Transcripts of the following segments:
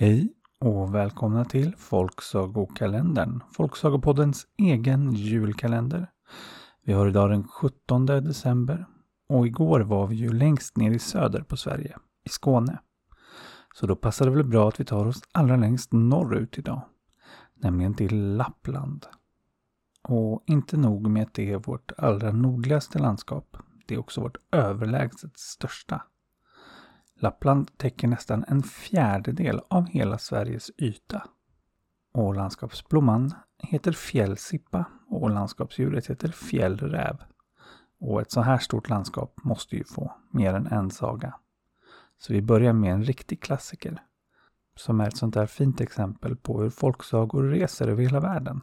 Hej och välkomna till Folksagokalendern, Folksagopoddens egen julkalender. Vi har idag den 17 december och igår var vi ju längst ner i söder på Sverige, i Skåne. Så då passar det väl bra att vi tar oss allra längst norrut idag, nämligen till Lappland. Och inte nog med att det är vårt allra nordligaste landskap, det är också vårt överlägset största. Lappland täcker nästan en fjärdedel av hela Sveriges yta. Och landskapsblomman heter fjällsippa och landskapsdjuret heter fjällräv. Och ett så här stort landskap måste ju få mer än en saga. Så vi börjar med en riktig klassiker. Som är ett sånt där fint exempel på hur folksagor reser över hela världen.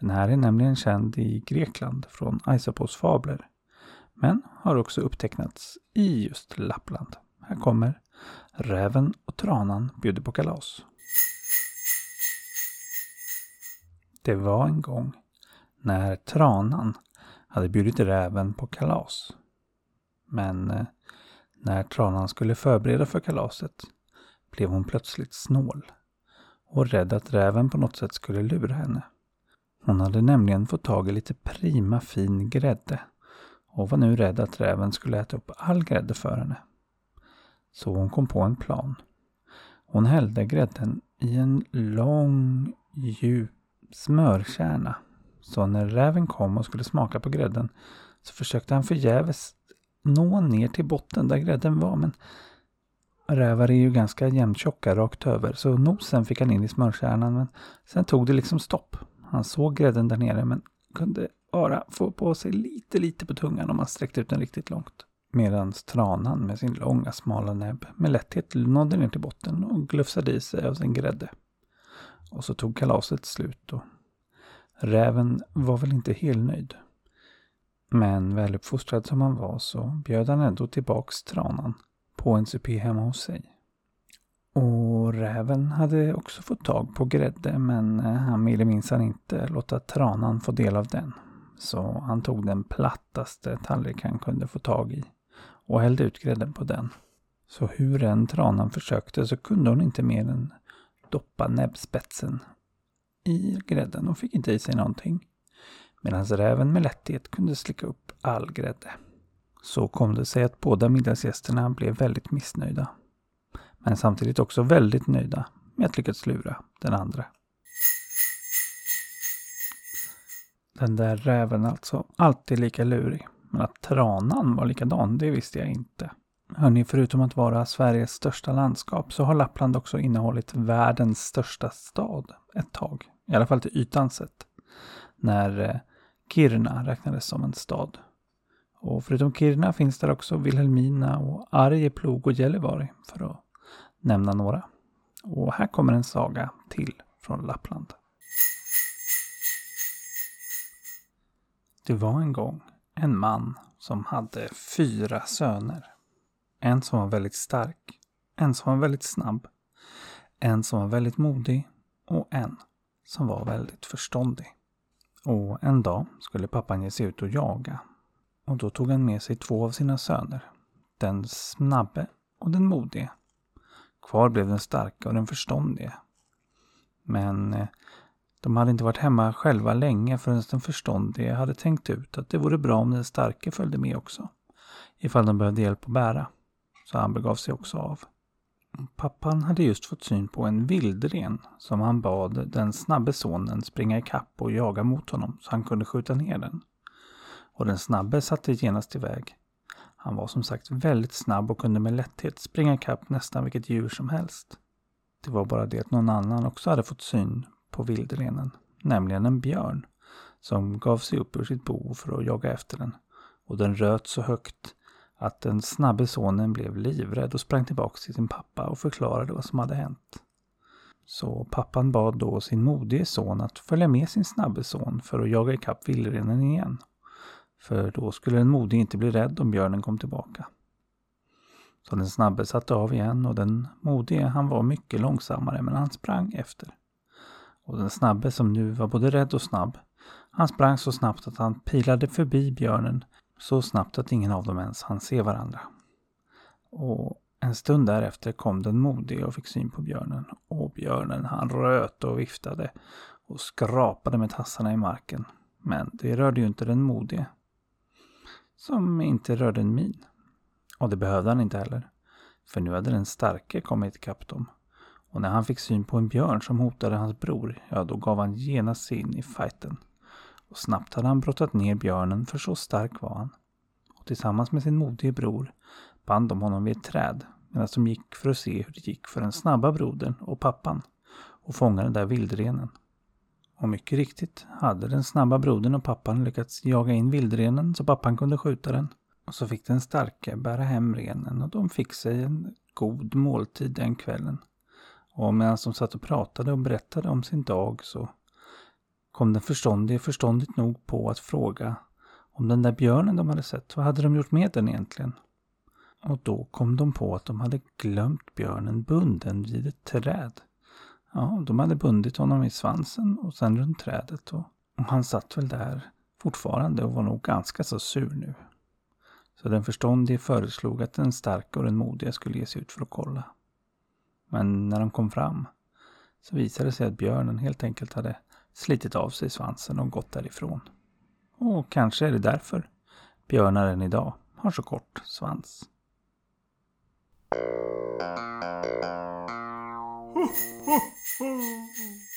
Den här är nämligen känd i Grekland från Aisopos fabler. Men har också upptecknats i just Lappland. Här kommer Räven och tranan bjuder på kalas. Det var en gång när tranan hade bjudit räven på kalas. Men eh, när tranan skulle förbereda för kalaset blev hon plötsligt snål och rädd att räven på något sätt skulle lura henne. Hon hade nämligen fått tag i lite prima fin grädde och var nu rädd att räven skulle äta upp all grädde för henne. Så hon kom på en plan. Hon hällde grädden i en lång, djup smörkärna. Så när räven kom och skulle smaka på grädden så försökte han förgäves nå ner till botten där grädden var. Men rävar är ju ganska jämntjocka rakt över så nosen fick han in i smörkärnan men sen tog det liksom stopp. Han såg grädden där nere men kunde bara få på sig lite, lite på tungan om han sträckte ut den riktigt långt. Medan tranan med sin långa smala näbb med lätthet nådde ner till botten och glufsade i sig av sin grädde. Och så tog kalaset slut och räven var väl inte helnöjd. Men väluppfostrad som han var så bjöd han ändå tillbaks tranan på en supé hemma hos sig. Och räven hade också fått tag på grädde men han ville minsann inte låta tranan få del av den. Så han tog den plattaste tallrik han kunde få tag i och hällde ut grädden på den. Så hur än tranan försökte så kunde hon inte mer än doppa näbbspetsen i grädden och fick inte i sig någonting. Medan räven med lätthet kunde slicka upp all grädde. Så kom det sig att båda middagsgästerna blev väldigt missnöjda. Men samtidigt också väldigt nöjda med att lyckats lura den andra. Den där räven alltså, alltid lika lurig. Men att tranan var likadan, det visste jag inte. Hörni, förutom att vara Sveriges största landskap så har Lappland också innehållit världens största stad ett tag. I alla fall till ytan sett. När eh, Kiruna räknades som en stad. Och förutom Kiruna finns där också Vilhelmina och Arjeplog och Gällivare för att nämna några. Och här kommer en saga till från Lappland. Det var en gång en man som hade fyra söner. En som var väldigt stark, en som var väldigt snabb, en som var väldigt modig och en som var väldigt förståndig. Och en dag skulle pappan ge sig ut och jaga. Och då tog han med sig två av sina söner. Den snabbe och den modige. Kvar blev den starka och den förståndige. Men eh, de hade inte varit hemma själva länge förrän den förståndige hade tänkt ut att det vore bra om den starke följde med också. Ifall de behövde hjälp att bära. Så han begav sig också av. Pappan hade just fått syn på en vildren som han bad den snabbe sonen springa ikapp och jaga mot honom så han kunde skjuta ner den. Och den snabbe satte genast iväg. Han var som sagt väldigt snabb och kunde med lätthet springa ikapp nästan vilket djur som helst. Det var bara det att någon annan också hade fått syn på vildrenen, nämligen en björn, som gav sig upp ur sitt bo för att jaga efter den. Och den röt så högt att den snabbe sonen blev livrädd och sprang tillbaka till sin pappa och förklarade vad som hade hänt. Så pappan bad då sin modige son att följa med sin snabbe son för att jaga ikapp vildrenen igen. För då skulle den modige inte bli rädd om björnen kom tillbaka. Så den snabbe satte av igen och den modige han var mycket långsammare men han sprang efter. Och den snabbe som nu var både rädd och snabb, han sprang så snabbt att han pilade förbi björnen så snabbt att ingen av dem ens hann se varandra. Och En stund därefter kom den modige och fick syn på björnen. Och björnen han röt och viftade och skrapade med tassarna i marken. Men det rörde ju inte den modige. Som inte rörde en min. Och det behövde han inte heller. För nu hade den starke kommit ikapp dem. Och när han fick syn på en björn som hotade hans bror, ja då gav han genast sig in i fighten. Och snabbt hade han brottat ner björnen för så stark var han. Och tillsammans med sin modige bror band de honom vid ett träd medan de gick för att se hur det gick för den snabba brodern och pappan och fånga den där vildrenen. Och mycket riktigt hade den snabba brodern och pappan lyckats jaga in vildrenen så pappan kunde skjuta den. Och så fick den starke bära hem renen och de fick sig en god måltid den kvällen. Och medan de satt och pratade och berättade om sin dag så kom den förståndige förståndigt nog på att fråga om den där björnen de hade sett, vad hade de gjort med den egentligen? Och då kom de på att de hade glömt björnen bunden vid ett träd. Ja, de hade bundit honom i svansen och sen runt trädet och, och han satt väl där fortfarande och var nog ganska så sur nu. Så den förståndige föreslog att den starka och den modiga skulle ge sig ut för att kolla. Men när de kom fram så visade det sig att björnen helt enkelt hade slitit av sig svansen och gått därifrån. Och kanske är det därför björnar än idag har så kort svans.